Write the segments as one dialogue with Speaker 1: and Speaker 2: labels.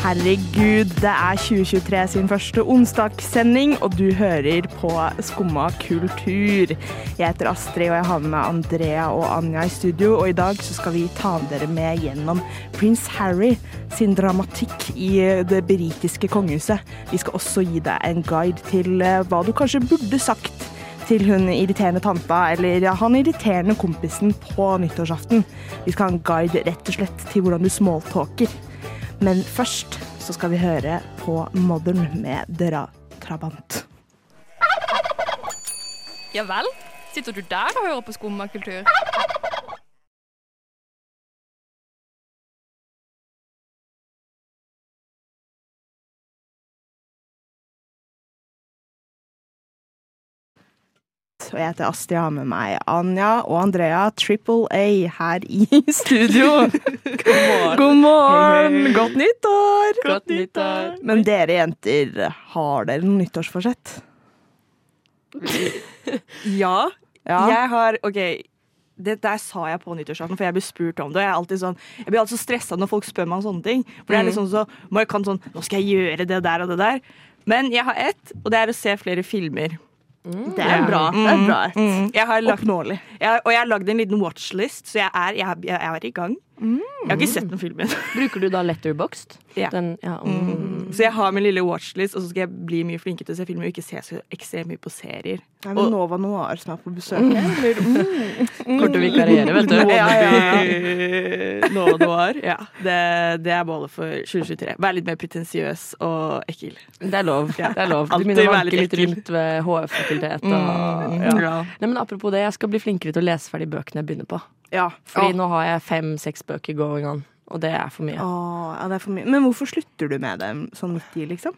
Speaker 1: Herregud, det er 2023 sin første onsdagssending, og du hører på Skumma kultur. Jeg heter Astrid, og jeg har med Andrea og Anja i studio. Og i dag så skal vi ta dere med gjennom prins Harry sin dramatikk i det britiske kongehuset. Vi skal også gi deg en guide til eh, hva du kanskje burde sagt til hun irriterende tanta eller ja, han irriterende kompisen på nyttårsaften. Vi skal ha en guide rett og slett til hvordan du smalltalker. Men først så skal vi høre på Modern med Dra Trabant.
Speaker 2: Ja vel? Sitter du der og hører på skummakultur?
Speaker 1: Og jeg heter Astrid, jeg har med meg Anja og Andrea, Triple A, her i studio. God morgen. God morgen. Godt nyttår.
Speaker 2: Godt nyttår.
Speaker 1: Men dere jenter, har dere noe nyttårsforsett?
Speaker 3: Ja.
Speaker 1: Ja.
Speaker 3: Jeg har OK. Det der sa jeg på nyttårsaften, for jeg blir spurt om det. Og jeg, er alltid sånn, jeg blir alltid så stressa når folk spør meg om sånne ting. For det er sånn så kan sånn Nå skal jeg gjøre det der og det der. Men jeg har ett, og det er å se flere filmer.
Speaker 1: Det er bra. Det er bra.
Speaker 3: Mm. Jeg har lagt,
Speaker 1: Oppnåelig.
Speaker 3: jeg, og jeg har lagd en liten watchlist, så jeg er, jeg, jeg er i gang. Jeg har ikke sett noen filmer.
Speaker 4: Bruker du da letterboxed?
Speaker 3: Ja.
Speaker 4: Den, ja, mm.
Speaker 3: Så jeg har min lille watchlist, og så skal jeg bli mye flinkere til å se filmer og ikke se så ekstremt mye på serier.
Speaker 1: Nei, men og, Nova Noir som er på besøk? Eller? Mm.
Speaker 4: Kommer til å vikariere, vet du.
Speaker 3: Ja, ja, det var. Ja, det, det er målet for 2023. Vær litt mer pretensiøs og ekkel.
Speaker 4: Det er lov. Det er lov. Du begynner å vanke
Speaker 3: litt
Speaker 4: rundt ved HF-fakultetet.
Speaker 3: Mm,
Speaker 4: ja.
Speaker 3: ja.
Speaker 4: Nei, men apropos det, jeg skal bli flinkere til å lese ferdig bøkene jeg begynner på.
Speaker 1: Ja.
Speaker 4: Fordi nå har jeg fem-seks bøker going on, og det er for mye.
Speaker 1: Åh, ja, det er for mye. Men hvorfor slutter du med dem sånn midt i, liksom?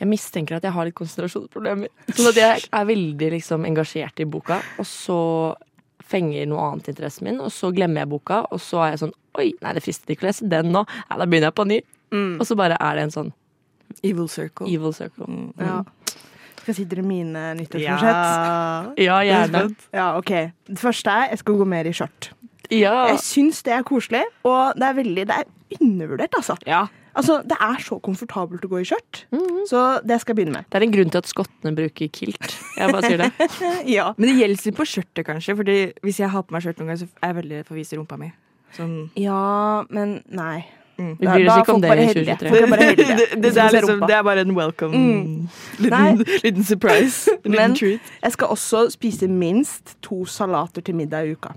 Speaker 4: Jeg mistenker at jeg har litt konsentrasjonsproblemer. Sånn at jeg er veldig liksom, engasjert i boka, og så fenger noe annet interessen min, og så glemmer jeg boka, og så er jeg sånn Oi, nei, det frister ikke å lese den nå. Nei, da begynner jeg på ny. Og så bare er det en sånn
Speaker 3: Evil Circle.
Speaker 4: evil circle.
Speaker 1: Ja. Skal jeg si dere mine nyttårsforsett?
Speaker 3: Ja.
Speaker 4: Ja, gjerne.
Speaker 1: Ja, ok. Det første er jeg skal gå mer i skjørt.
Speaker 4: Ja.
Speaker 1: Jeg syns det er koselig, og det er veldig Det er undervurdert, altså.
Speaker 3: ja.
Speaker 1: Altså, Det er så komfortabelt å gå i skjørt, så det skal jeg begynne med.
Speaker 4: Det er en grunn til at skottene bruker kilt. Jeg bare sier det.
Speaker 1: Ja.
Speaker 3: Men det gjelder litt på skjørtet, kanskje. Fordi hvis jeg har på meg skjørt noen gang, så er jeg veldig redd for å vise rumpa mi. Sånn.
Speaker 1: ja, men nei.
Speaker 3: Mm.
Speaker 4: Vi bryr oss ikke om det i 2023.
Speaker 1: Er bare.
Speaker 3: Det, det, det, er liksom, det er bare en welcome. Liten, liten surprise. Liten
Speaker 1: Men-
Speaker 3: treat.
Speaker 1: Jeg skal også spise minst to salater til middag i uka.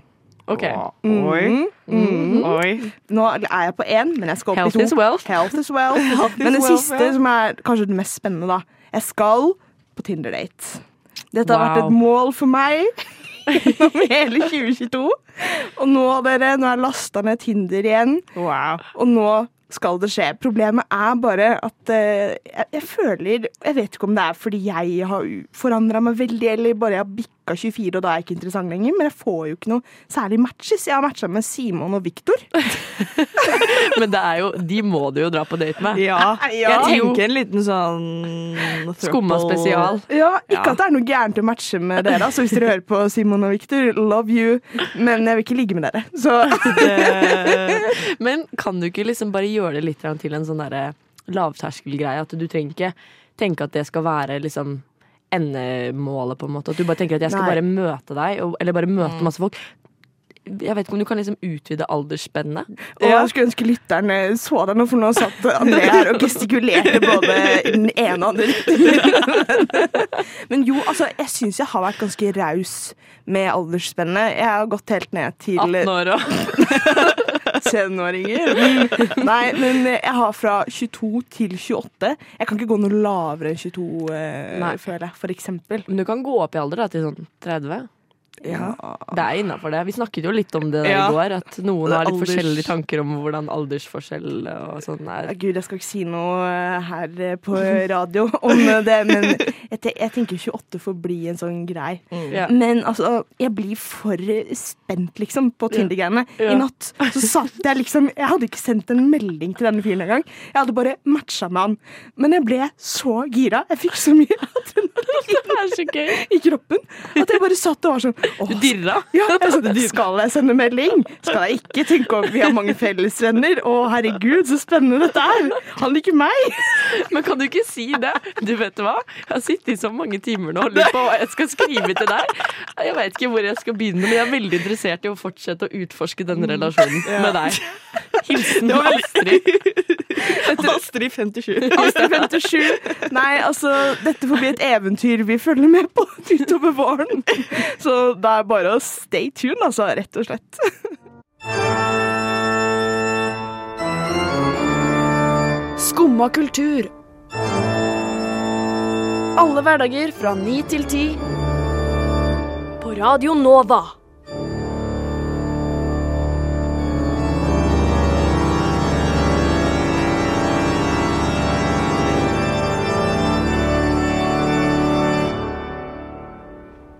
Speaker 4: Ok.
Speaker 3: Oi.
Speaker 1: Mm.
Speaker 3: Oi.
Speaker 1: Nå er jeg på én, men jeg skal opp
Speaker 4: Health
Speaker 1: i to.
Speaker 4: is wealth.
Speaker 1: Health is wealth. Men det
Speaker 3: wealth,
Speaker 1: siste,
Speaker 3: ja.
Speaker 1: som er kanskje det mest spennende, da. Jeg skal på Tinder-date. Dette har vært et mål for meg gjennom hele 2022. Og nå, dere, nå er jeg lasta ned Tinder igjen,
Speaker 3: Wow.
Speaker 1: og nå skal det skje. Problemet er bare at uh, jeg, jeg føler Jeg vet ikke om det er fordi jeg har forandra meg veldig, eller bare jeg har bikka 24 og da er jeg ikke interessant lenger, men jeg får jo ikke noe særlig matches. Jeg har matcha med Simon og Viktor.
Speaker 4: Men det er jo, de må du jo dra på date med.
Speaker 3: Ja.
Speaker 1: Ja.
Speaker 3: Jeg tenker en liten sånn
Speaker 4: Skumma spesial.
Speaker 1: Ja, Ikke
Speaker 3: Ja.
Speaker 1: at det er noe gærent å matche med dere, altså, hvis dere hører på Simon og Viktor. Love you. Men jeg vil ikke ligge med dere. Så
Speaker 3: Det-
Speaker 4: Men kan du ikke liksom bare gjøre det litt til en sånn derre lavterskelgreie? At du trenger ikke tenke at det skal være liksom endemålet, på en måte. At du bare tenker at jeg skal
Speaker 1: Nei.
Speaker 4: bare møte deg, og, eller bare møte masse folk. Jeg vet ikke om du kan liksom utvide aldersspennet.
Speaker 1: Og jeg skulle ønske lytteren så deg nå, for nå satt André her og gestikulerte både i den ene og den andre. Men jo, altså, jeg syns jeg har vært ganske raus med aldersspennet. Jeg har gått helt ned til
Speaker 4: 18 år og
Speaker 1: tenåringer. Nei, men jeg har fra 22 til 28. Jeg kan ikke gå noe lavere enn 22, eh, føler jeg, for eksempel.
Speaker 4: Men du kan gå opp i alder da, til sånn 30.
Speaker 3: Ja.
Speaker 4: Det er innafor det. Vi snakket jo litt om det
Speaker 3: Ja.
Speaker 4: i går, at noen har litt
Speaker 3: Alders-
Speaker 4: forskjellige tanker om hvordan aldersforskjell og sånn
Speaker 1: Ja,
Speaker 4: er.
Speaker 1: Gud, jeg skal ikke si noe eh, her eh, på radio om eh, det, men jeg, te jeg tenker 28 får bli en sånn grei.
Speaker 4: Ja.
Speaker 1: Men altså, jeg blir for spent, liksom, på Tinder-greiene.
Speaker 4: Ja.
Speaker 1: I natt så satt jeg liksom Jeg hadde ikke sendt en melding til denne fyren engang. Jeg hadde bare matcha med han. Men jeg ble så gira. Jeg fikk så mye adrenalin i kroppen at jeg bare satt og var sånn
Speaker 4: Du dirra.
Speaker 1: ja, jeg Skal jeg sende melding? Skal jeg ikke tenke om vi har mange fellesvenner? Å, herregud, så spennende dette er! Han liker meg!
Speaker 4: Men kan du ikke si det? Du vet hva? Jeg har sittet i så mange timer nå og lurt på hva jeg skal skrive til deg. Jeg vet ikke hvor jeg skal begynne, men jeg er veldig interessert i å fortsette å utforske denne relasjonen med deg. Hilsen Astrid.
Speaker 3: Astrid 57.
Speaker 1: Astrid 57. Nei, altså, dette får bli et eventyr vi følger med på utover våren. Så det er bare å stay tuned, altså, rett og slett.
Speaker 5: Skumma kultur. Alle hverdager fra ni til ti. På Radio Nova.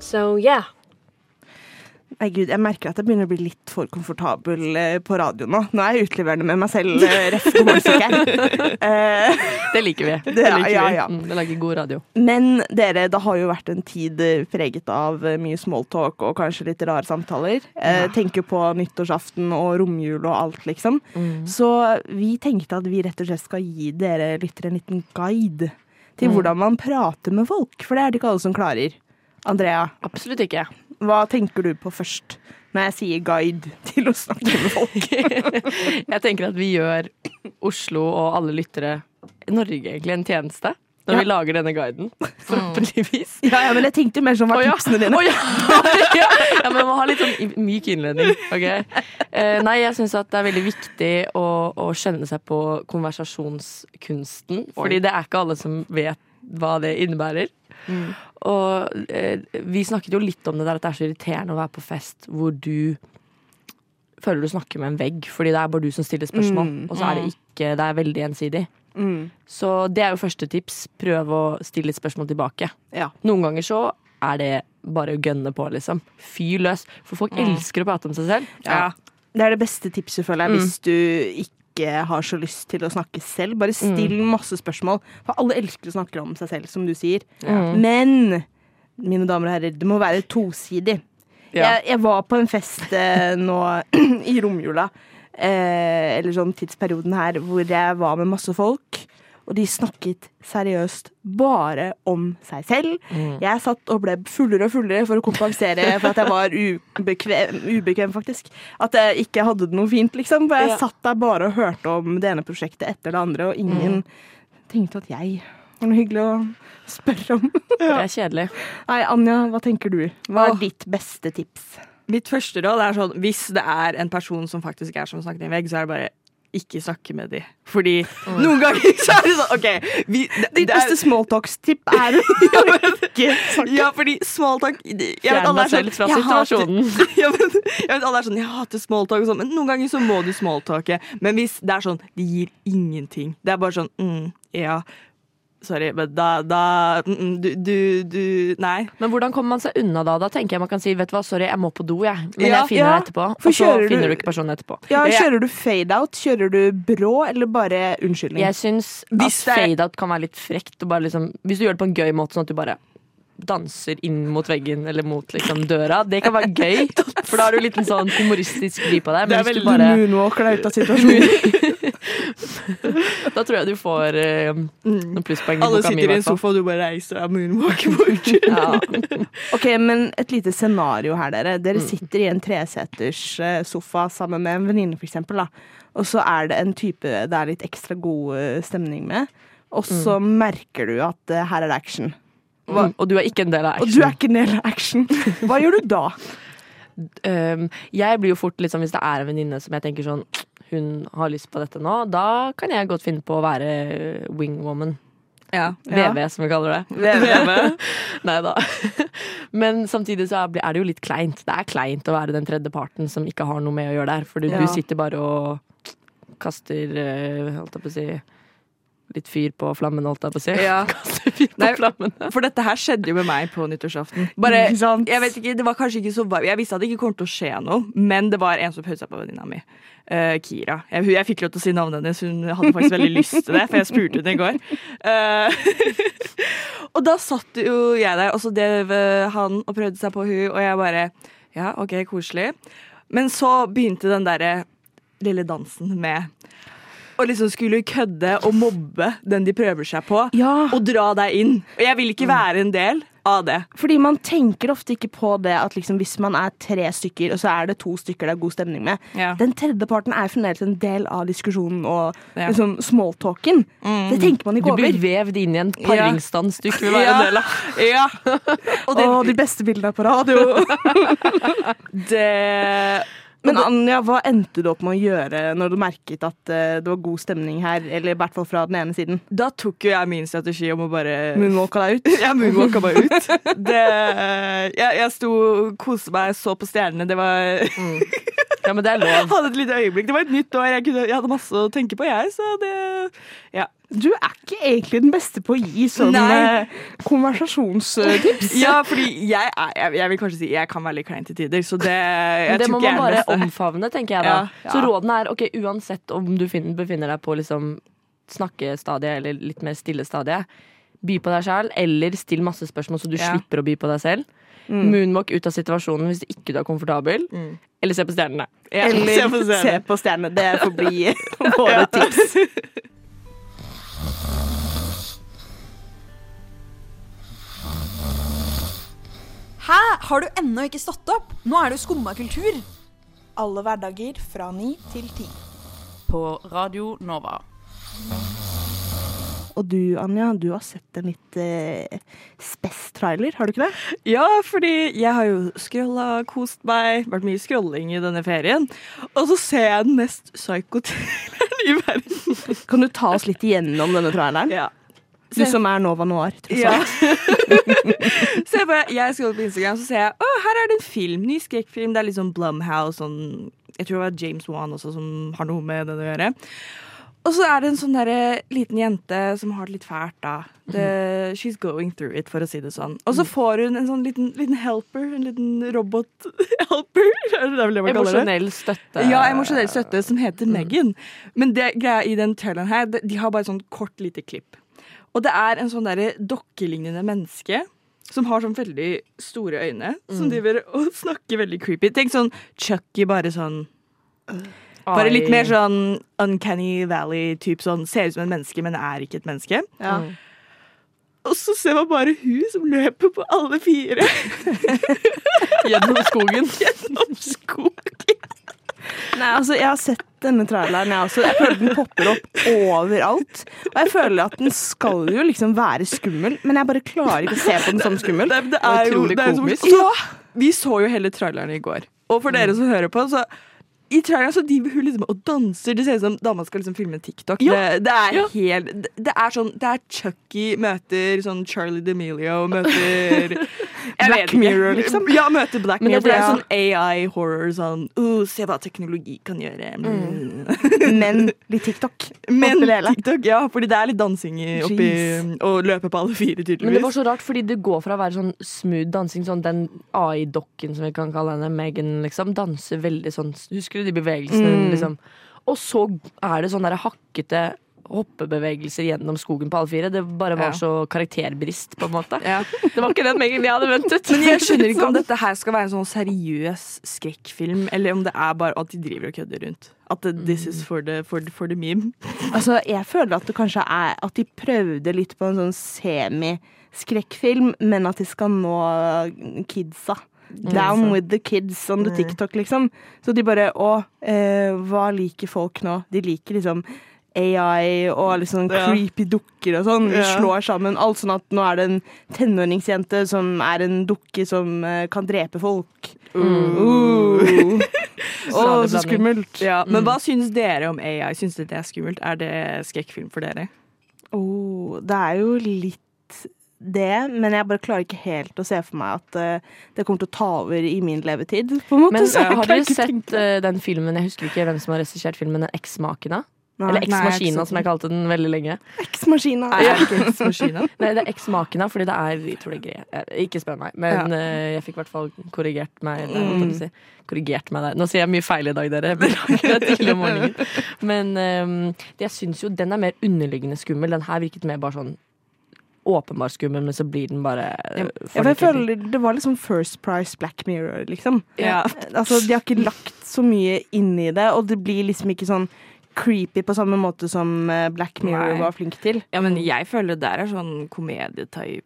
Speaker 5: So yeah.
Speaker 1: Nei, gud, jeg merker at jeg begynner å bli litt for komfortabel eh, på radio nå. Nå er jeg utleverende med meg selv, eh, ref. Eh,
Speaker 4: Det liker vi.
Speaker 1: Det-
Speaker 4: Det liker
Speaker 1: ja, ja.
Speaker 4: vi. Det lager god radio.
Speaker 1: Men dere, det har jo vært en tid preget av mye smalltalk og kanskje litt rare samtaler. Ja. tenker på nyttårsaften og romjul og alt, liksom. Så vi tenkte at vi rett og slett skal gi dere lyttere en liten guide til hvordan man prater med folk, for det er det ikke alle som klarer. Andrea,
Speaker 4: Absolutt ikke.
Speaker 1: hva tenker du på først når jeg sier guide til å snakke med folk?
Speaker 4: Jeg tenker at vi gjør Oslo og alle lyttere, Norge egentlig, en tjeneste. Når vi lager denne guiden, forhåpentligvis.
Speaker 1: Ja, ja, men jeg tenkte mer som hva
Speaker 4: Å, ja.
Speaker 1: tipsene dine.
Speaker 4: Oh, ja. ja. ja, men man må ha litt sånn myk innledning. ok? Eh, nei, jeg syns at det er veldig viktig å, å skjønne seg på konversasjonskunsten. Fordi det er ikke alle som vet hva det innebærer. Og eh, vi snakket jo litt om det der at det er så irriterende å være på fest hvor du føler du snakker med en vegg, fordi det er bare du som stiller spørsmål.
Speaker 1: Mm.
Speaker 4: Og så er det ikke Det er veldig ensidig.
Speaker 1: Mm.
Speaker 4: Så det er jo første tips. Prøv å stille litt spørsmål tilbake.
Speaker 1: Ja.
Speaker 4: Noen ganger så er det bare å gønne på, liksom. Fyr løs. For folk elsker å prate om seg selv.
Speaker 1: Ja. Det er det beste tipset, føler jeg, hvis du ikke har så lyst til å snakke selv. Bare still masse spørsmål. For alle elsker å snakke om seg selv, som du sier. Men mine damer og herrer, det må være tosidig.
Speaker 4: Ja.
Speaker 1: Jeg, jeg var på en fest eh, nå i romjula, eh, eller sånn tidsperioden her, hvor jeg var med masse folk. Og de snakket seriøst bare om seg selv. Jeg satt og ble fullere og fullere for å kompensere for at jeg var ubekvem, ubekvem faktisk. At jeg ikke hadde det noe fint, liksom. For jeg
Speaker 4: Ja.
Speaker 1: satt der bare og hørte om det ene prosjektet etter det andre, og ingen tenkte at jeg var noe hyggelig å spørre om.
Speaker 4: Det er kjedelig.
Speaker 1: Nei, Anja, hva tenker du? Hva er ditt beste tips?
Speaker 3: Mitt første råd er sånn hvis det er en person som faktisk er som snakker i en vegg, så er det bare ikke snakke med dem. Fordi noen ganger så er det sånn OK vi, det,
Speaker 1: Ditt beste smalltalks-tipp er å ikke snakke.
Speaker 3: Ja, fordi smalltalk jeg vet
Speaker 4: Fjern deg
Speaker 3: sånn,
Speaker 4: selv fra
Speaker 3: «Jeg
Speaker 4: situasjonen.
Speaker 3: ja, men, jeg vet alle er sånn, jeg hater smalltalk og sånn, men noen ganger så må du smalltalke. Men hvis det er sånn, det gir ingenting. Det er bare sånn, mm, ja, sorry, men da, da mm, mm, du, du, du, nei.
Speaker 4: Men hvordan kommer man seg unna da? Da tenker jeg man kan si vet du hva, sorry, jeg må på do, jeg. Men
Speaker 3: Ja,
Speaker 4: jeg finner
Speaker 1: ja.
Speaker 4: deg etterpå.
Speaker 1: For
Speaker 4: Og så finner du ikke personen etterpå.
Speaker 1: Ja, Kjører du fade-out? Kjører du brå, eller bare unnskyldning?
Speaker 4: Jeg syns at fade-out kan være litt frekt. Og bare liksom, hvis du gjør det på en gøy måte, sånn at du bare danser inn mot veggen eller mot liksom, døra. Det kan være gøy, for da har du litt liten sånn humoristisk vri på deg.
Speaker 1: det er veldig
Speaker 4: bare
Speaker 1: moonwalker deg ut av situasjonen.
Speaker 4: Da tror jeg du får uh, noen plusspoeng
Speaker 3: Alle
Speaker 4: boka mi.
Speaker 3: sitter i en sofa, og du bare reiser deg og moonwalker bort.
Speaker 4: Ja.
Speaker 1: Ok, men et lite scenario her, dere. Dere
Speaker 4: Mm.
Speaker 1: sitter i en treseters eh, sofa sammen med en venninne, for eksempel. Da. Og så er det en type det er litt ekstra god eh, stemning med. Og så merker du at uh, her er det action.
Speaker 4: Mm, Og du er ikke en del av action.
Speaker 1: Og du er ikke en del av action. Hva gjør du da?
Speaker 4: Um, jeg blir jo fort litt sånn hvis det er en venninne som jeg tenker sånn Hun har lyst på dette nå. Da kan jeg godt finne på å være wingwoman.
Speaker 3: Ja.
Speaker 4: VV, som vi kaller det. Nei da. Men samtidig så er det jo litt kleint. Det er kleint å være den tredje parten som ikke har noe med å gjøre der. For
Speaker 3: Ja.
Speaker 4: du sitter bare og kaster eh, holdt jeg på å si litt fyr på flammen, holdt jeg på å si.
Speaker 3: Ja.
Speaker 4: Kaster fyr på
Speaker 3: Nei. For dette her skjedde jo med meg på nyttårsaften. Bare, jeg vet ikke, det var kanskje ikke så Jeg visste at det ikke kom til å skje noe, men det var en som seg på venninna mi. Uh, Kira. Jeg, jeg fikk lov til å si navnet hennes, hun hadde faktisk veldig lyst til det, for jeg spurte henne i går. Uh, og da satt jo jeg der, og så drev eh, han og prøvde seg på hun, og jeg bare Ja, OK, koselig. Men så begynte den derre lille dansen med å liksom skulle kødde og mobbe den de prøver seg på,
Speaker 1: Ja.
Speaker 3: og dra deg inn. Og jeg vil ikke være en del av det.
Speaker 1: Fordi man tenker ofte ikke på det at liksom hvis man er tre stykker, og så er det to stykker det er god stemning med.
Speaker 3: Ja.
Speaker 1: Den tredje parten er fremdeles en del av diskusjonen og
Speaker 3: Ja.
Speaker 1: liksom smalltalken. Det tenker man ikke over.
Speaker 4: Du blir
Speaker 1: over.
Speaker 4: vevd inn i en paringsdans du ikke vil være
Speaker 3: Ja.
Speaker 4: en del av.
Speaker 3: Ja. Og det,
Speaker 1: Å, de beste bildene på radio.
Speaker 3: det
Speaker 1: Men Anja, hva endte du opp med å gjøre når du merket at eh, det var god stemning her? Eller i hvert fall fra den ene siden.
Speaker 3: Da tok jo jeg min strategi om å bare
Speaker 1: Moonwalka deg ut?
Speaker 3: ja, moonwalka bare ut. Det, jeg, jeg sto koste meg, så på stjernene. Det var
Speaker 4: Ja, men det er lov.
Speaker 3: hadde et lite øyeblikk. Det var et nytt år. Jeg, kunne, jeg hadde masse å tenke på, jeg. Så det Ja.
Speaker 1: Du er ikke egentlig den beste på å gi
Speaker 3: sånne
Speaker 1: eh, konversasjonstips.
Speaker 3: ja fordi jeg, er, jeg, jeg vil kanskje si jeg kan være litt klein til tider, så det jeg
Speaker 4: det må man bare omfavne, tenker jeg da.
Speaker 3: Ja.
Speaker 4: Så rådene er ok, uansett om du finner, befinner deg på liksom snakkestadiet eller litt mer stille stadiet, by på deg sjæl, eller still masse spørsmål så du
Speaker 3: Ja.
Speaker 4: slipper å by på deg selv. Moonwalk ut av situasjonen hvis ikke du er komfortabel, eller se på stjernene.
Speaker 3: Ja,
Speaker 1: Eller
Speaker 3: se på
Speaker 1: se på stjernene. Det får bli våre tips.
Speaker 6: Hæ? Har du ennå ikke stått opp? Nå er det jo skumma kultur.
Speaker 7: Alle hverdager fra ni til ti.
Speaker 8: På Radio Nova.
Speaker 1: Og du, Anja, du har sett en litt eh, spess-trailer, har du ikke det?
Speaker 3: Ja, fordi jeg har jo scrolla, kost meg, vært mye scrolling i denne ferien. Og så ser jeg den mest psycho-traileren i verden.
Speaker 1: Kan du ta oss litt igjennom denne traileren?
Speaker 3: Ja.
Speaker 1: Du som er Nova Noir, tross
Speaker 3: Ja. Se bare, jeg scroller på Instagram, så ser jeg å, her er det en film, ny skrekkfilm. Det er litt sånn Blumhouse, sånn, jeg tror det var James Wan også som har noe med det å gjøre. Og så er det en sånn der, liten jente som har det litt fælt, da. The, she's going through it, for å si det sånn. Og så får hun en sånn liten, liten helper, en liten robot-helper. Er.
Speaker 4: Emosjonell støtte.
Speaker 3: Ja, emosjonell støtte som heter Megan. Men det greia i den traileren her, de de har bare et sånn kort lite klipp. Og det er en sånn derre dokkelignende menneske som har sånn veldig store øyne, som driver og snakker veldig creepy. Tenk sånn Chucky, bare sånn Bare litt mer sånn Uncanny Valley-type sånn. Ser ut som en menneske, men er ikke et menneske.
Speaker 1: Ja.
Speaker 3: Og så ser man bare hun som løper på alle fire
Speaker 4: Gjennom skogen.
Speaker 3: gjennom skogen.
Speaker 1: Nei, altså, jeg har sett denne traileren, jeg også. Jeg føler den popper opp overalt. Og jeg føler at den skal jo liksom være skummel, men jeg bare klarer ikke å se på den som skummel.
Speaker 3: Det, det er jo det er jo så- Vi så jo hele traileren i går. Og for dere som hører på, så i traileren så driver hun liksom og danser. Det ser ut som dama skal liksom filme en TikTok. Det, det er
Speaker 4: Ja.
Speaker 3: helt det, det er sånn Det er Chucky møter sånn Charlie D'Amelio møter
Speaker 1: Black. Mirror, liksom.
Speaker 3: Ja, møter Black Mirror. For det er sånn AI-horror. Sånn uh, Se hva teknologi kan gjøre. Mm.
Speaker 1: Men litt TikTok.
Speaker 3: Men. TikTok, ja, fordi det er litt dansing oppi Og løpe på alle fire, tydeligvis.
Speaker 4: Men det var så rart, fordi det går fra å være sånn smooth dansing, sånn den AI-dokken som vi kan kalle henne, Megan, liksom, danser veldig sånn Husker du de bevegelsene,
Speaker 1: Mm.
Speaker 4: liksom? Og så er det sånne hakkete hoppebevegelser gjennom skogen på alle fire. Det bare var
Speaker 3: Ja.
Speaker 4: så karakterbrist, på en måte.
Speaker 3: ja.
Speaker 4: Det var ikke den Megan jeg hadde ventet.
Speaker 3: Men jeg skjønner ikke om
Speaker 4: Sånn.
Speaker 3: dette her skal være en sånn seriøs skrekkfilm, eller om det er bare at de driver og kødder rundt. At this is for the, for, the, for the meme.
Speaker 1: Altså, jeg føler at det kanskje er at de prøvde litt på en sånn semi-skrekkfilm, men at de skal nå kidsa. Down with the kids on the TikTok, liksom. Så de bare Å, eh, hva liker folk nå? De liker liksom AI og liksom
Speaker 3: Ja.
Speaker 1: creepy dukker og sånn. Vi
Speaker 3: Ja.
Speaker 1: slår sammen alt sånn at nå er det en tenåringsjente som er en dukke som eh, kan drepe folk. Uh.
Speaker 4: oh,
Speaker 1: så skummelt.
Speaker 3: Ja, men hva syns dere om AI? Syns dere det er skummelt? Er det skrekkfilm for dere?
Speaker 1: Oh, det er jo litt det, men jeg bare klarer ikke helt å se for meg at uh, det kommer til å ta over i min levetid. På
Speaker 4: Men uh, har dere sett eh, den filmen, jeg husker ikke hvem som har regissert filmen, den?
Speaker 1: Nei.
Speaker 4: Eller
Speaker 1: Nei,
Speaker 4: X-Maskina, som jeg kalte den veldig lenge.
Speaker 3: Ikke X-maskina?
Speaker 4: Nei, det er X-Makina, fordi det er Jeg tror det er greit. Eh, Ikke spør meg, men eh, jeg fikk i hvert fall korrigert meg der. å si. Korrigert meg der. Nå sier jeg mye feil i dag, dere. Er om. Men um, jeg syns jo den er mer underliggende skummel. Den her virket mer bare sånn åpenbar skummel, men så blir den bare eh,
Speaker 1: Ja, for jeg føler Det var liksom First Price Black Mirror, liksom.
Speaker 3: Ja.
Speaker 1: Altså, De har ikke lagt så mye inn i det, og det blir liksom ikke sånn creepy på samme måte som eh, Black Mirror
Speaker 3: Nei.
Speaker 1: var flink til.
Speaker 3: Ja, men jeg føler det der er sånn komedietype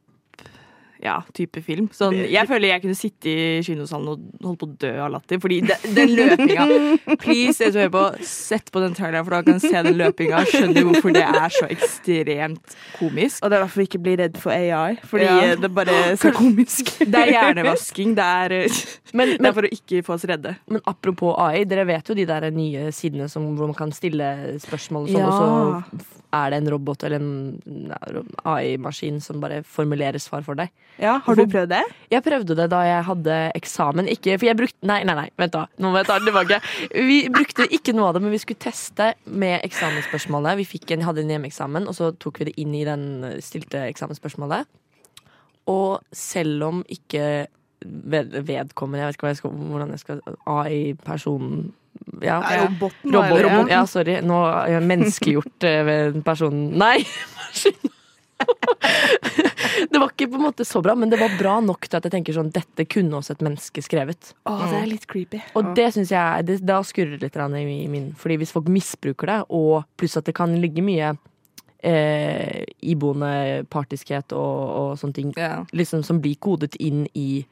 Speaker 3: ja, type film. Sånn, jeg føler jeg kunne sitte i kinosalen og holde på å dø av latter. Fordi de, den løpinga Please, dere som hører på, sett på den traileren, for da kan se den løpinga. Skjønner hvorfor det er så ekstremt komisk.
Speaker 1: Og det er derfor vi ikke blir redd for AI, fordi
Speaker 3: Ja.
Speaker 1: eh, det bare så komisk
Speaker 3: Det er hjernevasking. Det er, men,
Speaker 4: Men,
Speaker 3: det er for å ikke få oss redde.
Speaker 4: men apropos AI, dere vet jo de der nye sidene som, hvor man kan stille spørsmål, og sånn,
Speaker 1: Ja.
Speaker 4: og så er det en robot eller en AI-maskin som bare formulerer svar for deg.
Speaker 1: Ja, Har du prøvd det?
Speaker 4: Jeg prøvde det da jeg hadde eksamen. Ikke, for jeg brukte Nei, nei, nei, vent da. Nå må jeg ta det tilbake. Vi brukte ikke noe av det, men vi skulle teste med eksamensspørsmålet. Vi fikk en, hadde en hjemmeeksamen, og så tok vi det inn i den stilte eksamensspørsmålet. Og selv om ikke ved, vedkommende Jeg vet ikke hva jeg skal, hvordan jeg skal AI-personen ja,
Speaker 1: Ja, roboten,
Speaker 4: Robot,
Speaker 1: eller?
Speaker 4: ja, sorry. Nå menneskegjort eh, ved en person Nei! maskin. Det var ikke på en måte så bra, men det var bra nok til at jeg tenker sånn Dette kunne også et menneske skrevet.
Speaker 1: Åh, det er litt creepy.
Speaker 4: Og det synes jeg det, Da skurrer det litt i min Fordi hvis folk misbruker det, og pluss at det kan ligge mye eh, iboende partiskhet og, og sånne ting
Speaker 3: Ja.
Speaker 4: liksom, som blir kodet inn i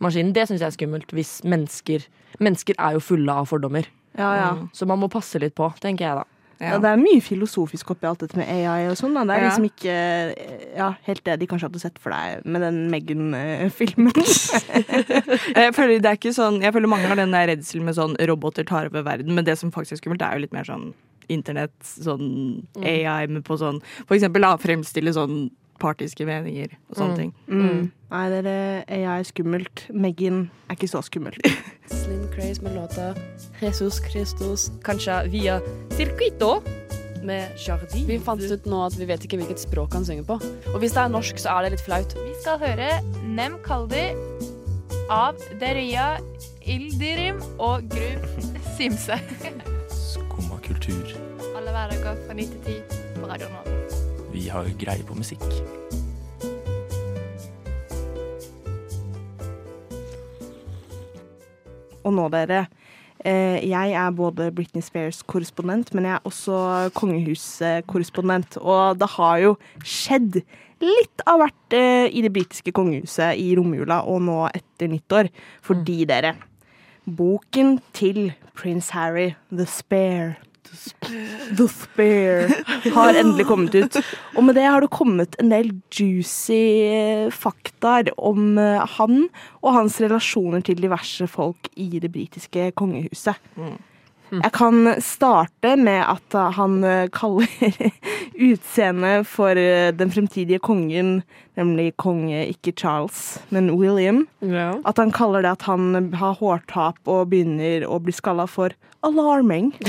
Speaker 4: maskinen, det syns jeg er skummelt. Hvis mennesker Mennesker er jo fulle av fordommer.
Speaker 1: Ja, ja.
Speaker 4: Så man må passe litt på, tenker jeg da.
Speaker 1: Ja, det er mye filosofisk oppi alt dette med AI og sånn. Det er liksom ikke ja, helt det de kanskje hadde sett for deg med den Megan-filmen.
Speaker 3: Jeg føler, det er ikke sånn, jeg føler mange har den der redselen med sånn roboter tar over verden, men det som faktisk er skummelt, er jo litt mer sånn internett, sånn AI, med på sånn For eksempel da, fremstille sånn partiske meninger og sånne ting.
Speaker 1: Mm. Nei, det er AI er skummelt. Megan er ikke så skummelt.
Speaker 9: Slim Craze med låta Jesus Christus, kanskje via Circuito med Jardin. Vi fant ut nå at vi vet ikke hvilket språk han synger på. Og hvis det er norsk, så er det litt flaut.
Speaker 2: Vi skal høre Nem Kaldi av Deria Ildirim og Grub Simse.
Speaker 10: Skumma kultur.
Speaker 2: Alle hverdager fra 9 til 10 på Radio Nova.
Speaker 10: Vi har greie på musikk.
Speaker 1: Og nå, dere. Eh, jeg er både Britney Spears-korrespondent, men jeg er også kongehuskorrespondent. Og det har jo skjedd litt av hvert eh, i det britiske kongehuset i romjula og nå etter nyttår. Fordi dere, boken til prins Harry, The Spare The Spare har endelig kommet ut. Og med det har det kommet en del juicy fakta faktaer om eh, han og hans relasjoner til diverse folk i det britiske kongehuset. Jeg kan starte med at eh, han eh, kaller utseendet for eh, den fremtidige kongen, nemlig konge ikke Charles, men William. At han kaller det at han har hårtap og begynner å bli skalla for alarming.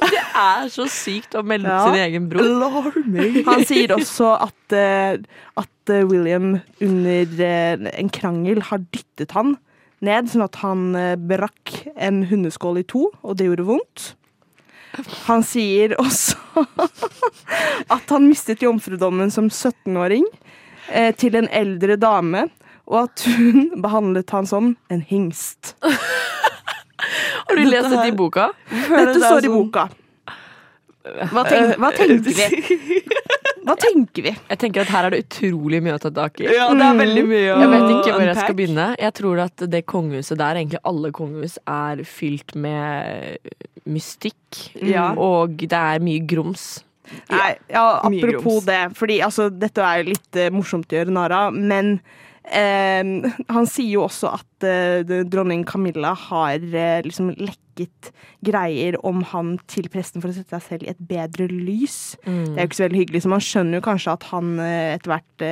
Speaker 4: Det er så sykt å melde
Speaker 1: Ja.
Speaker 4: sin egen bror.
Speaker 1: Alarming. Han sier også at, at William under en krangel har dyttet han ned, sånn at han eh, brakk en hundeskål i to, og det gjorde vondt. Han sier også at han mistet jomfrudommen som 17-åring eh, til en eldre dame, og at hun behandlet han som en hingst.
Speaker 4: Har du lest dette i boka?
Speaker 1: Dette står i boka. Hva, tenk, hva tenker vi? Hva tenker vi?
Speaker 4: Jeg tenker at her er det utrolig mye å ta tak i.
Speaker 3: Ja, det er veldig mye å
Speaker 4: Jeg vet ikke hvor jeg skal begynne. Jeg tror at det kongehuset der, egentlig alle kongehus, er fylt med mystikk.
Speaker 1: Ja.
Speaker 4: Og det er mye grums.
Speaker 1: Nei, ja, apropos
Speaker 3: grums.
Speaker 1: det, fordi altså, dette er jo litt uh, morsomt å gjøre narr av, men eh, Han sier jo også at eh, uh, dronning Camilla har uh, liksom lekket greier om han til presten for å sette seg selv i et bedre lys.
Speaker 4: Mm.
Speaker 1: Det er jo ikke så veldig hyggelig, så man skjønner jo kanskje at han uh, etter hvert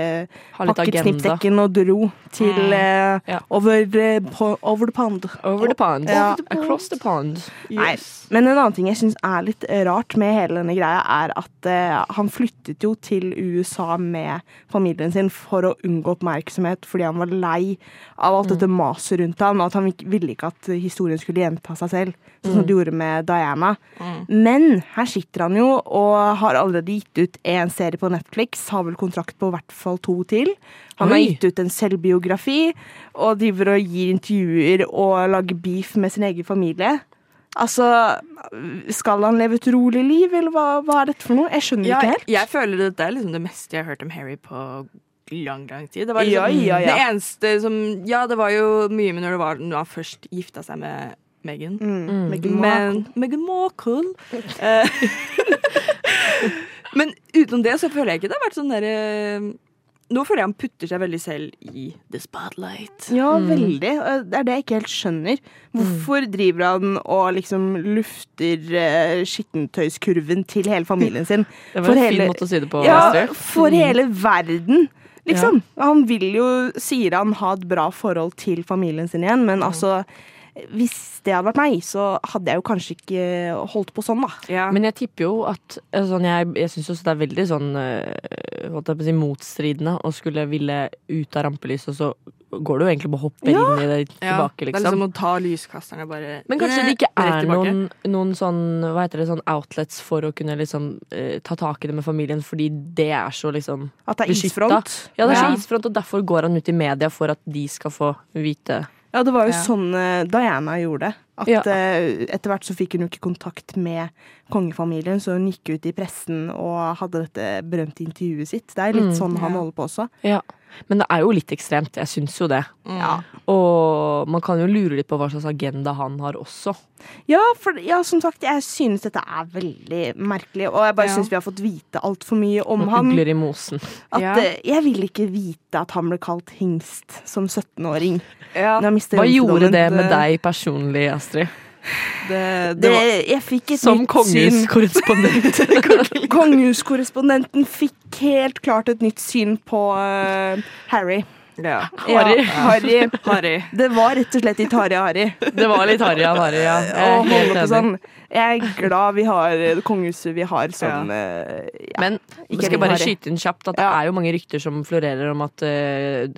Speaker 1: pakket snippsekken og dro til
Speaker 4: Mm. Ja.
Speaker 1: over, på, over the pond.
Speaker 4: Over the pond.
Speaker 1: Ja.
Speaker 4: Across the pond.
Speaker 1: Nei, men en annen ting jeg syns er litt rart med hele denne greia, er at han flyttet jo til USA med familien sin for å unngå oppmerksomhet fordi han var lei av alt dette maset rundt ham, og at han ville ikke at historien skulle gjenta seg selv, sånn som
Speaker 4: Mm.
Speaker 1: det gjorde med Diana. Men her sitter han jo og har allerede gitt ut en serie på Netflix, har vel kontrakt på i hvert fall to til. Han har gitt ut en selvbiografi og driver og gir intervjuer og lager beef med sin egen familie. Altså, skal han leve et rolig liv, eller hva, hva er dette for noe? Jeg skjønner
Speaker 3: Ja,
Speaker 1: ikke helt.
Speaker 3: jeg føler dette er liksom det meste jeg har hørt om Harry på lang, lang tid. Det var liksom
Speaker 1: Ja, ja, ja.
Speaker 3: det eneste som Ja, det var jo mye med når, det var, når han først gifta seg med Megan.
Speaker 1: Mm, Mm.
Speaker 3: Men Meghan Markle. Eh, Men utenom det så føler jeg ikke det har vært sånn derre Nå føler jeg han putter seg veldig selv i the spotlight.
Speaker 1: Ja,
Speaker 4: Mm.
Speaker 1: veldig. Det er det jeg ikke helt skjønner. Hvorfor driver han og liksom lufter eh, skittentøyskurven til hele familien sin?
Speaker 4: Det var en fin måte å si det på,
Speaker 1: Ja, for
Speaker 4: Mm.
Speaker 1: hele verden. Liksom. Han vil jo, sier han, ha et bra forhold til familien sin igjen, men altså Hvis det hadde vært meg, så hadde jeg jo kanskje ikke holdt på sånn, da.
Speaker 4: Men jeg tipper jo at altså, Jeg, jeg syns også det er veldig sånn øh, holdt jeg på å si, motstridende å skulle ville ut av rampelyset, og så går du jo egentlig bare og hopper
Speaker 3: Ja.
Speaker 4: inn i det
Speaker 3: Ja,
Speaker 4: tilbake,
Speaker 3: Det er
Speaker 4: liksom.
Speaker 3: liksom å ta lyskasterne bare
Speaker 4: Men kanskje det ikke er noen, noen sånn, hva heter det, sånn outlets for å kunne liksom eh, ta tak i det med familien, fordi det er så liksom
Speaker 1: At det er
Speaker 4: beskyttet.
Speaker 1: isfront.
Speaker 4: Ja, det er så
Speaker 1: Ja.
Speaker 4: isfront, og derfor går han ut i media for at de skal få vite
Speaker 1: Ja, det var jo
Speaker 4: Ja.
Speaker 1: sånn eh, Diana gjorde. At
Speaker 4: Ja.
Speaker 1: eh, etter hvert så fikk hun jo ikke kontakt med kongefamilien, så hun gikk ut i pressen og hadde dette berømte intervjuet sitt. Det er litt
Speaker 4: Mm.
Speaker 1: sånn han holder på også.
Speaker 4: Ja. Men det er jo litt ekstremt. Jeg syns jo det.
Speaker 1: Ja.
Speaker 4: Og man kan jo lure litt på hva slags agenda han har også.
Speaker 1: Ja, for ja, som sagt, jeg synes dette er veldig merkelig, og jeg bare
Speaker 4: Ja.
Speaker 1: synes vi har fått vite altfor mye om
Speaker 4: Noen
Speaker 1: han.
Speaker 4: ugler i mosen.
Speaker 1: At
Speaker 4: Ja.
Speaker 1: eh, Jeg vil ikke vite at han ble kalt hingst som 17-åring. Når
Speaker 4: Hva gjorde det med deg personlig, Astrid?
Speaker 3: Det,
Speaker 1: Det, jeg fikk et
Speaker 4: Som kongehuskorrespondent.
Speaker 1: Kongehuskorrespondenten fikk helt klart et nytt syn på uh, Harry.
Speaker 3: Ja.
Speaker 4: Harry.
Speaker 1: Ja, Harry.
Speaker 3: Harry.
Speaker 1: Det var rett og slett litt Harry Harry.
Speaker 4: Det var litt Harry av Harry, ja. Jeg er
Speaker 1: sånn. Jeg er glad vi har det kongehuset vi har sånn ja.
Speaker 4: Men vi skal bare
Speaker 1: Harry.
Speaker 4: skyte inn kjapt at det er jo mange rykter som florerer om at eh,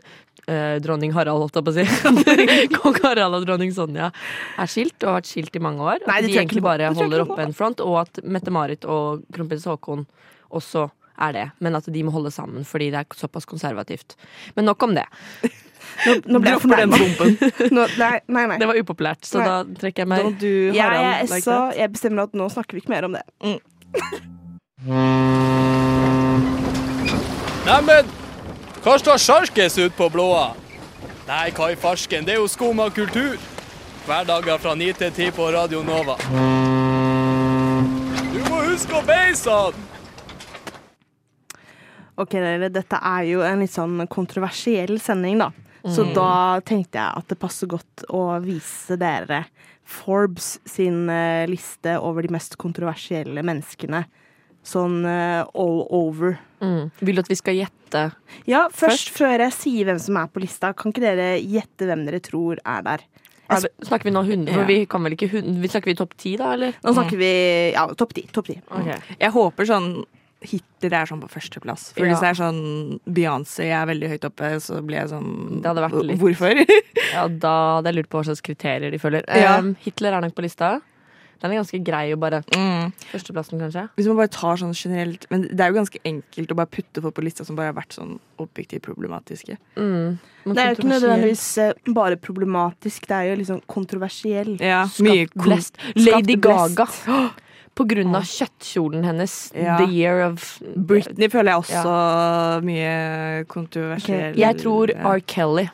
Speaker 4: eh, dronning Harald, holdt jeg på å si, kong Harald og dronning Sonja er skilt og har vært skilt i mange år.
Speaker 1: Nei,
Speaker 4: de egentlig bare holder oppe en front, og at Mette-Marit og kronprins Haakon også er det. Men at de må holde sammen fordi det er såpass konservativt. Men nok om det.
Speaker 1: Nå, nå ble jeg fornærma.
Speaker 4: Det var upopulært, så
Speaker 1: Nei.
Speaker 4: da trekker jeg meg.
Speaker 3: Don't do Harald
Speaker 1: er
Speaker 3: jeg,
Speaker 1: så jeg bestemmer at nå snakker vi ikke mer om det.
Speaker 11: Neimen, hva står sjarkes ut på blåa? Nei, hva i farsken, det er jo skum av kultur. Hverdager fra 9 til 10 på Radio Nova. Du må huske å beise han!
Speaker 1: Ok, dere, dette er jo en litt sånn kontroversiell sending, da. Så
Speaker 4: Mm.
Speaker 1: da tenkte jeg at det passer godt å vise dere Forbes sin eh, liste over de mest kontroversielle menneskene. Sånn uh, all over.
Speaker 4: Mm. Vil du at vi skal gjette?
Speaker 1: Ja, først, før jeg sier hvem som er på lista, kan ikke dere gjette hvem dere tror er der?
Speaker 4: Er det, snakker vi nå 100?
Speaker 1: Ja.
Speaker 4: vi kan vel ikke 100, Snakker vi topp 10, da, eller?
Speaker 1: Nå snakker vi ja, topp ti. Topp ti.
Speaker 4: Okay.
Speaker 3: Jeg håper sånn Hitler er sånn på førsteplass. For
Speaker 4: Ja.
Speaker 3: hvis det er sånn Beyoncé er veldig høyt oppe, så blir jeg sånn
Speaker 4: Det hadde vært litt
Speaker 3: Hvorfor?
Speaker 4: Ja, da hadde jeg lurt på hva slags kriterier de følger.
Speaker 3: Ja.
Speaker 4: Um, Hitler er nok på lista. Den er ganske grei å bare Førsteplassen, kanskje?
Speaker 3: Hvis man bare tar sånn generelt Men det er jo ganske enkelt å bare putte folk på lista som bare har vært sånn objektivt problematiske.
Speaker 4: Mm.
Speaker 1: Det er jo ikke nødvendigvis eh, bare problematisk, det er jo liksom kontroversiell.
Speaker 3: Ja, mye
Speaker 4: blest. Lady. Gaga. På grunn av kjøttkjolen hennes.
Speaker 3: Ja.
Speaker 4: The year of
Speaker 3: Britney føler jeg også mye kontroversiell.
Speaker 4: Jeg tror R. Kelly.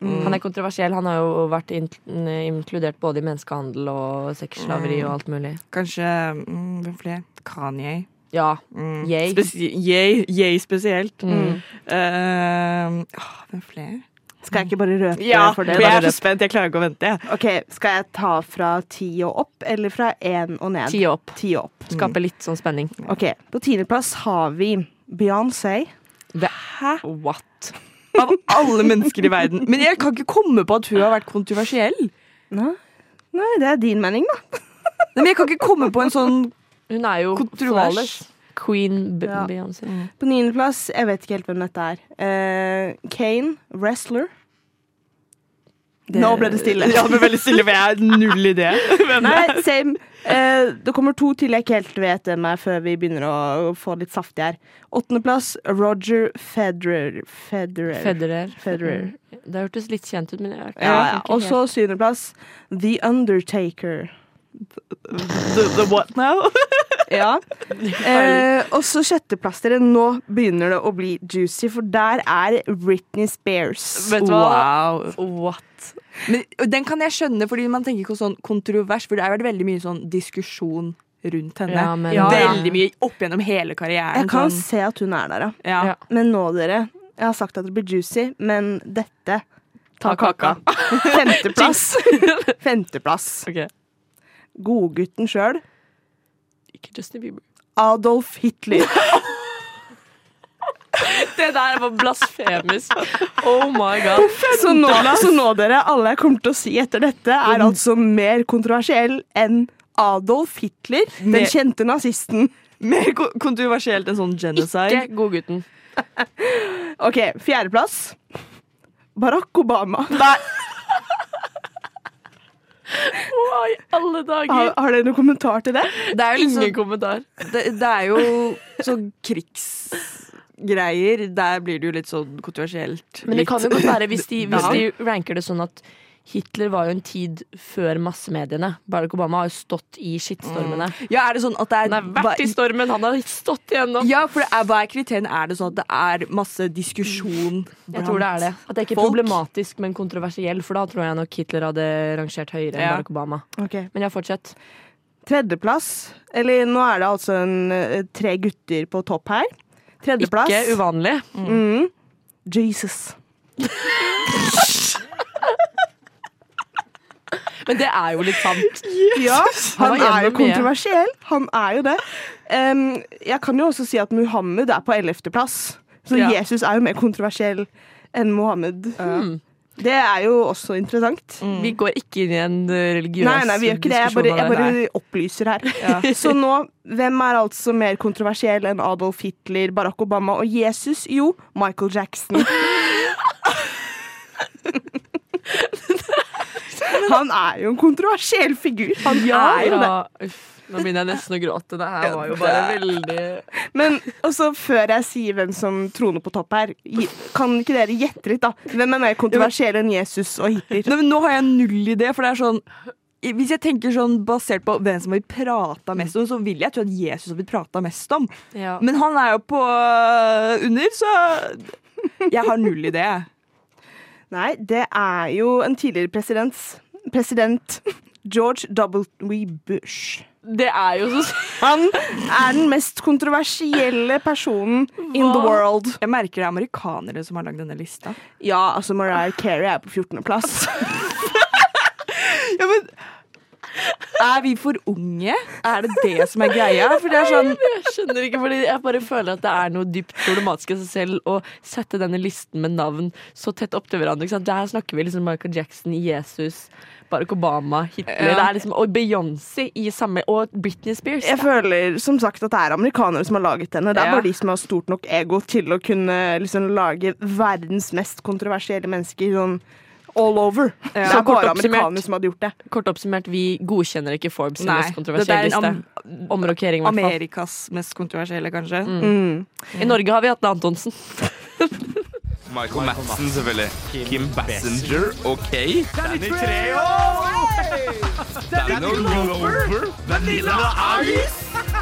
Speaker 3: Mm.
Speaker 4: Han er kontroversiell. Han har jo vært in inkludert både i menneskehandel og sexslaveri og alt mulig.
Speaker 3: Kanskje mm, Hvem flere? Kanye.
Speaker 4: Ja. Yay.
Speaker 3: Spesi yay, yay spesielt.
Speaker 4: Mm.
Speaker 3: Uh, åh, hvem flere?
Speaker 1: Skal jeg ikke bare røpe
Speaker 3: Ja,
Speaker 1: for det?
Speaker 3: for jeg er så spent. Jeg klarer ikke å vente.
Speaker 1: Ok, Skal jeg ta fra ti og opp, eller fra én og ned?
Speaker 4: Ti opp.
Speaker 1: Ti og opp.
Speaker 4: Skaper litt sånn spenning.
Speaker 1: Ok, På tiendeplass har vi Beyoncé.
Speaker 3: Hæ?
Speaker 4: What?
Speaker 3: Av alle mennesker i verden. Men jeg kan ikke komme på at hun har vært kontroversiell.
Speaker 1: Nei, Nei det er din mening, da.
Speaker 3: Nei, men jeg kan ikke komme på en sånn
Speaker 4: Hun er jo
Speaker 3: Kontrovers.
Speaker 4: Queen B
Speaker 1: Ja.
Speaker 4: Beyoncé.
Speaker 1: På niendeplass, jeg vet ikke helt hvem dette er. Uh, Kane, wrestler. Nå ble det stille.
Speaker 3: Ja, det ble veldig stille, for jeg har null idé.
Speaker 1: Nei, same. Eh, det kommer to til jeg ikke helt vet hvem er, før vi begynner å, få litt saftig her. Åttendeplass, Roger Federer. Federer.
Speaker 4: Federer.
Speaker 1: Federer.
Speaker 4: Det hørtes litt kjent ut, men jeg har
Speaker 1: Ja, ja. Og så syvendeplass, The Undertaker.
Speaker 3: The, the what now?
Speaker 1: Ja. Eh, og så sjetteplass, dere. Nå begynner det å bli juicy, for der er Britney Spears.
Speaker 3: Vet du hva?
Speaker 4: Wow. What?
Speaker 3: Men den kan jeg skjønne, fordi man tenker ikke sånn kontrovers, for det har vært veldig mye sånn diskusjon rundt henne.
Speaker 4: Ja, men-
Speaker 1: Ja.
Speaker 3: Veldig mye opp gjennom hele karrieren.
Speaker 1: Jeg kan
Speaker 3: sånn.
Speaker 1: se at hun er der, ja.
Speaker 3: Ja.
Speaker 1: Men nå, dere. Jeg har sagt at det blir juicy, men dette
Speaker 3: Ta kaka.
Speaker 1: Femteplass. Femteplass.
Speaker 4: Okay.
Speaker 1: Godgutten sjøl.
Speaker 4: Ikke Justin Bieber.
Speaker 1: Adolf Hitler.
Speaker 4: Det der var blasfemisk. Oh my god.
Speaker 1: Så nå, så nå, dere, alle jeg kommer til å si etter dette, er altså mer kontroversiell enn Adolf Hitler, den kjente nazisten.
Speaker 3: Mer kontroversielt enn sånn genocide.
Speaker 4: Ikke godgutten.
Speaker 1: OK, fjerdeplass. Barack Obama.
Speaker 4: Hva i alle dager?
Speaker 1: Har, har dere noen kommentar til det?
Speaker 3: Det er jo
Speaker 4: Ingen
Speaker 3: liksom,
Speaker 4: kommentar.
Speaker 3: det, det er jo sånn krigsgreier. Der blir det jo litt sånn kontroversielt.
Speaker 4: Men det kan jo godt være, hvis de, hvis de ranker det sånn at Hitler var jo en tid før massemediene. Barack Obama har jo stått i skittstormene.
Speaker 3: Ja, er det sånn at det er
Speaker 4: Han har vært i stormen, han har stått igjennom.
Speaker 3: Ja, for det er, hva er kriteriene? Er det sånn at det er masse diskusjon
Speaker 4: Jeg tror det er det. At det er ikke
Speaker 3: folk?
Speaker 4: problematisk, men kontroversiell, for da tror jeg nok Hitler hadde rangert høyere enn
Speaker 3: Ja.
Speaker 4: Barack Obama.
Speaker 1: Okay.
Speaker 4: Men ja, fortsett.
Speaker 1: Tredjeplass. Eller nå er det altså en, eh, tre gutter på topp her. Tredjeplass.
Speaker 4: Ikke uvanlig.
Speaker 1: Mm. Jesus.
Speaker 4: Men det er jo litt sant.
Speaker 1: Ja, han er jo kontroversiell. Han er jo det. Um, jeg kan jo også si at Muhammed er på ellevteplass. Så
Speaker 3: Ja.
Speaker 1: Jesus er jo mer kontroversiell enn Mohammed.
Speaker 4: Mm.
Speaker 1: Det er jo også interessant.
Speaker 4: Vi går ikke inn i en eh, religiøs
Speaker 1: Nei, nei, vi gjør ikke det. Jeg bare, jeg bare opplyser her. Så nå, hvem er altså mer kontroversiell enn Adolf Hitler, Barack Obama og Jesus? Jo, Michael Jackson. Han er jo en kontroversiell figur. Han er jo det.
Speaker 4: Ja, uff, nå begynner jeg nesten å gråte. Det her var jo bare veldig
Speaker 1: Men også før jeg sier hvem som troner på topp her, kan ikke dere gjette litt, da? Hvem er mer kontroversiell enn Jesus og Hitler?
Speaker 3: Nei, men nå har jeg null idé, for det er sånn hvis jeg tenker sånn basert på hvem som har blitt prata mest om, så vil jeg tro at Jesus har blitt prata mest om.
Speaker 4: ja.
Speaker 3: Men han er jo på øh, under, så jeg har null idé.
Speaker 1: Nei, det er jo en tidligere presidents president George W. Bush.
Speaker 4: Det er jo så
Speaker 1: Han er den mest kontroversielle personen in the world.
Speaker 3: Jeg merker det er amerikanere som har lagd denne lista.
Speaker 1: Ja, altså Mariah Carey er på 14.-plass.
Speaker 3: Ja, men Er vi for unge? Er det det som er greia? Det er sånn
Speaker 4: Jeg skjønner ikke, fordi jeg bare føler at det er noe dypt problematisk i seg selv å sette denne listen med navn så tett opp til hverandre. Der snakker vi liksom Michael Jackson, Jesus, Barack Obama, Hitler
Speaker 3: Ja.
Speaker 4: det liksom, og Beyoncé i samme Og Britney Spears.
Speaker 1: Jeg føler som sagt at det er amerikanere som har laget henne. Det er
Speaker 3: Ja.
Speaker 1: bare de som har stort nok ego til å kunne liksom lage verdens mest kontroversielle mennesker sånn all over. Det
Speaker 4: Så
Speaker 1: er bare amerikanere som hadde gjort det.
Speaker 4: Kort oppsummert, vi godkjenner ikke Forbes
Speaker 3: Nei,
Speaker 4: mest
Speaker 3: er
Speaker 4: kontroversielle liste.
Speaker 3: am-
Speaker 4: Omrokering, i hvert fall.
Speaker 3: Amerikas mest kontroversielle, kanskje.
Speaker 1: Mm.
Speaker 4: I Norge har vi Atle Antonsen.
Speaker 12: Michael Madsen, selvfølgelig. Kim Bassinger, OK.
Speaker 13: Danny Treo!
Speaker 12: Danny Glover.
Speaker 13: Vanilla Ice!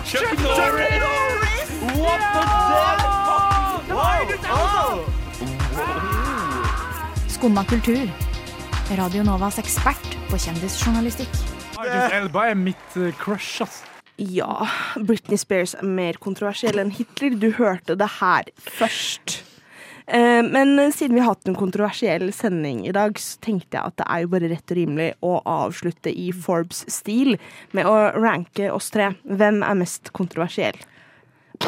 Speaker 13: Chuck Norris! What the fuck? Wow!
Speaker 14: Skumma kultur. Radio Novas ekspert på kjendisjournalistikk.
Speaker 15: Idris Elba er mitt eh, crush, ass.
Speaker 1: Ja, Britney Spears er mer kontroversiell enn Hitler. Du hørte det her først. Eh, Men siden vi har hatt en kontroversiell sending i dag, så tenkte jeg at det er jo bare rett og rimelig å avslutte i Forbes-stil med å ranke oss tre. Hvem er mest kontroversiell?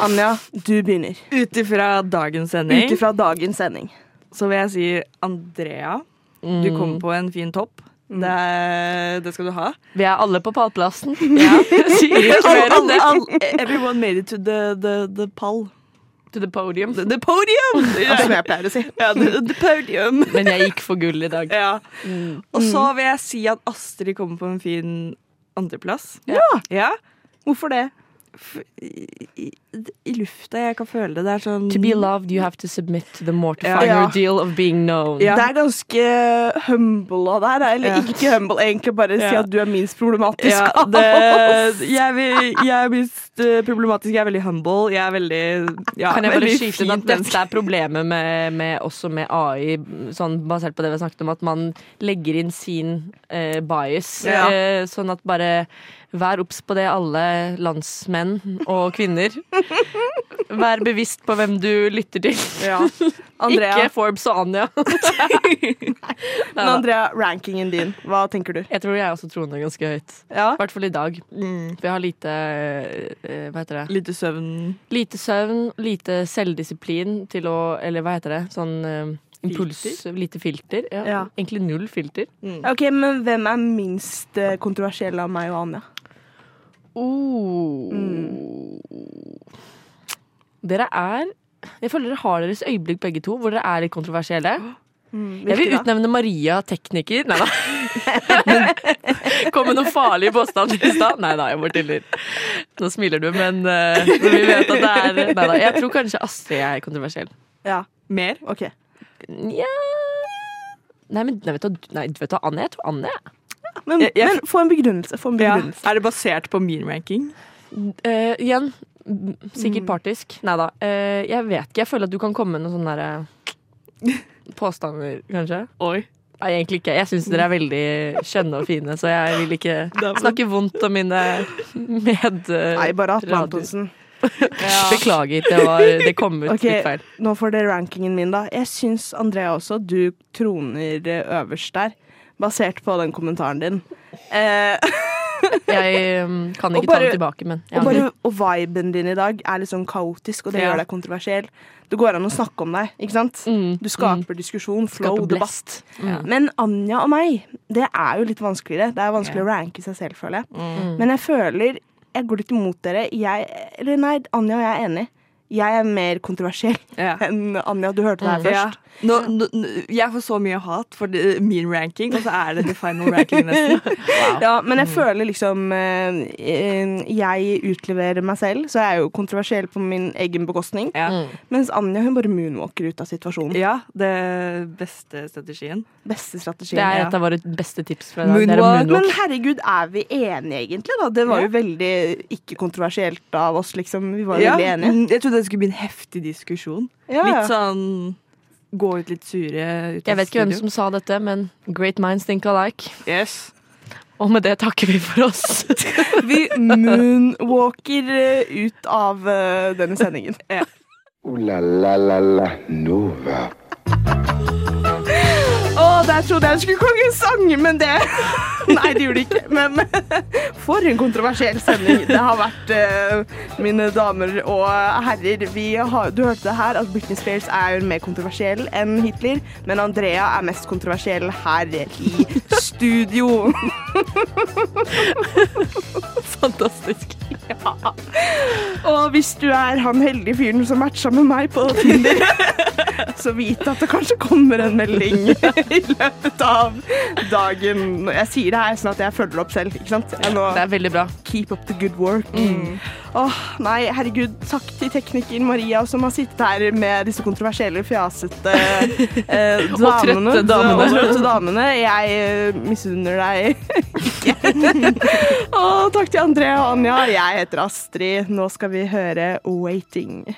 Speaker 1: Anja, du begynner.
Speaker 3: Ut ifra dagens sending
Speaker 1: Ut ifra dagens sending.
Speaker 3: så vil jeg si Andrea. Du
Speaker 4: Mm.
Speaker 3: kom på en fin topp. Det, det skal du ha.
Speaker 4: Vi er alle på pallplassen. Sier ikke mer enn det.
Speaker 3: Everyone made it to the, the, the pall.
Speaker 4: To the podium.
Speaker 3: The, the podium!
Speaker 1: Ja, som jeg pleier å si.
Speaker 3: Ja, the, the podium.
Speaker 4: Men jeg gikk for gull i dag.
Speaker 3: Ja. Og så vil jeg si at Astrid kommer på en fin andreplass.
Speaker 1: Ja.
Speaker 3: Ja.
Speaker 1: Hvorfor det?
Speaker 3: I, i, lufta. Jeg kan føle det. Det er sånn
Speaker 4: To be loved, you have to submit to the mortifying
Speaker 1: Ja.
Speaker 4: ordeal of being known.
Speaker 1: Det er ganske humble av deg. Eller
Speaker 3: Ja.
Speaker 1: ikke humble, egentlig bare si at du er minst problematisk.
Speaker 3: ja, det, jeg, vil, jeg er minst eh, problematisk. Jeg er veldig humble. Jeg er veldig ja,
Speaker 4: kan jeg bare skyte inn at dette er problemet med, med, også med AI, sånn basert på det vi har snakket om, at man legger inn sin uh, bias.
Speaker 3: Ja.
Speaker 4: Eh, sånn at bare vær obs på det, alle landsmenn og kvinner. Vær bevisst på hvem du lytter til.
Speaker 1: Ja. Andrea,
Speaker 4: Ikke Forbes og Anja.
Speaker 1: men Andrea, rankingen din, hva tenker du?
Speaker 4: Jeg tror jeg også troner ganske høyt.
Speaker 1: Ja.
Speaker 4: I hvert fall i dag.
Speaker 3: Mm.
Speaker 4: For jeg har lite eh, Hva heter det?
Speaker 3: Lite søvn.
Speaker 4: Lite søvn, lite selvdisiplin til å Eller hva heter det? Sånn Impuls, filter? Lite filter. Ja.
Speaker 1: Ja.
Speaker 4: Egentlig null filter.
Speaker 1: Ok, Men hvem er minst eh, kontroversiell av meg og Anja?
Speaker 4: Oh.
Speaker 1: Mm.
Speaker 4: Dere er Jeg føler dere har deres øyeblikk begge to, hvor dere er litt kontroversielle.
Speaker 1: Mm,
Speaker 4: Jeg vil utnevne Maria tekniker. Nei da. Kom med noen farlige påstander i stad. Nei da, jeg bare tuller. Nå smiler du, men uh, vi vet at det er Nei da. Jeg tror kanskje Astrid er kontroversiell.
Speaker 1: Ja.
Speaker 3: Mer?
Speaker 1: Ok.
Speaker 4: Nja Nei, men nei, vet du, nei, vet du Anne? Jeg tror Anne.
Speaker 1: Men,
Speaker 3: Jeg- jeg-
Speaker 1: men få en begrunnelse. Få en
Speaker 3: Ja. Er det basert på min ranking?
Speaker 4: Uh, igjen, sikkert partisk. Nei da. Uh, jeg vet ikke. Jeg føler at du kan komme med noen sånne derre påstander, kanskje.
Speaker 3: Oi.
Speaker 4: Nei, egentlig ikke. Jeg syns dere er veldig skjønne og fine, så jeg vil ikke snakke vondt om mine med...
Speaker 1: Nei, bare Atle Antonsen. Ja.
Speaker 4: Beklager, det, var, det kom ut
Speaker 1: okay,
Speaker 4: litt feil.
Speaker 1: Nå får dere rankingen min, da. Jeg syns Andrea også, du troner eh, øverst der. Basert på den kommentaren din. Eh,
Speaker 4: Jeg um, kan
Speaker 1: ikke
Speaker 4: ikke ta
Speaker 1: bare-
Speaker 4: det tilbake, men
Speaker 1: og,
Speaker 4: ja.
Speaker 1: bare, og viben din i dag er litt sånn kaotisk, og det
Speaker 3: Ja.
Speaker 1: gjør deg kontroversiell. Det går an å snakke om deg, ikke sant?
Speaker 4: Mm,
Speaker 1: Du skaper diskusjon, flow,
Speaker 4: Skaper
Speaker 1: debatt.
Speaker 4: Mm.
Speaker 1: Men Anja og meg, det er jo litt vanskeligere. Det er vanskelig å ranke seg selv, føler jeg.
Speaker 4: Mm.
Speaker 1: Men jeg føler Jeg går litt imot dere. Jeg, eller nei, Anja og jeg er enige. Jeg er mer kontroversiell
Speaker 3: Ja.
Speaker 1: enn Anja. Du hørte det her
Speaker 3: først. Ja. Nå, nå, jeg får så mye hat for min ranking, og så er det the final ranking nesten.
Speaker 1: Ja, men jeg føler liksom eh, eh, Jeg utleverer meg selv, så jeg er jo kontroversiell på min egen bekostning.
Speaker 3: Ja.
Speaker 4: Mm.
Speaker 1: Mens Anja hun bare moonwalker ut av situasjonen.
Speaker 3: ja, det beste strategien.
Speaker 1: Beste strategien,
Speaker 4: Det er et av våre beste tips. Fra
Speaker 3: Moonwalk.
Speaker 1: Men herregud, er vi enige egentlig, da? Det var jo veldig ikke-kontroversielt av oss, liksom. Vi var jo
Speaker 3: Ja,
Speaker 1: veldig enige.
Speaker 3: mm, jeg trodde det skulle bli en heftig diskusjon.
Speaker 1: Ja, ja.
Speaker 3: Litt sånn gå ut litt sure ut
Speaker 4: Jeg vet ikke hvem som sa dette, men great minds think alike.
Speaker 3: Yes.
Speaker 4: Og med det takker vi for oss.
Speaker 1: Vi moonwalker eh, ut av eh, denne sendingen.
Speaker 16: Ooh la la la la Nova.
Speaker 1: Der trodde jeg skulle kongen sange, men det Nei, det gjorde det ikke. Men for en kontroversiell sending det har vært, eh, mine damer og herrer. Har, du hørte det her at Britney Spears er mer kontroversiell enn Hitler, men Andrea er mest kontroversiell her i studio.
Speaker 4: Fantastisk.
Speaker 1: Og hvis du er han heldige fyren som matcha med meg på Tinder, så vit at det kanskje kommer en melding i løpet av dagen. Jeg sier det her sånn at jeg følger opp selv, nå
Speaker 4: Det er veldig bra.
Speaker 1: keep up the good work. Åh, nei, herregud, takk til tekniker Maria som har sittet her med disse kontroversielle, fjasete eh,
Speaker 4: Og
Speaker 1: damene.
Speaker 4: trøtte damene.
Speaker 1: Og trøtte damene. Jeg eh, misunner deg ikke. og takk til André og Anja. Jeg heter Astrid. Nå skal vi høre 'Waiting'.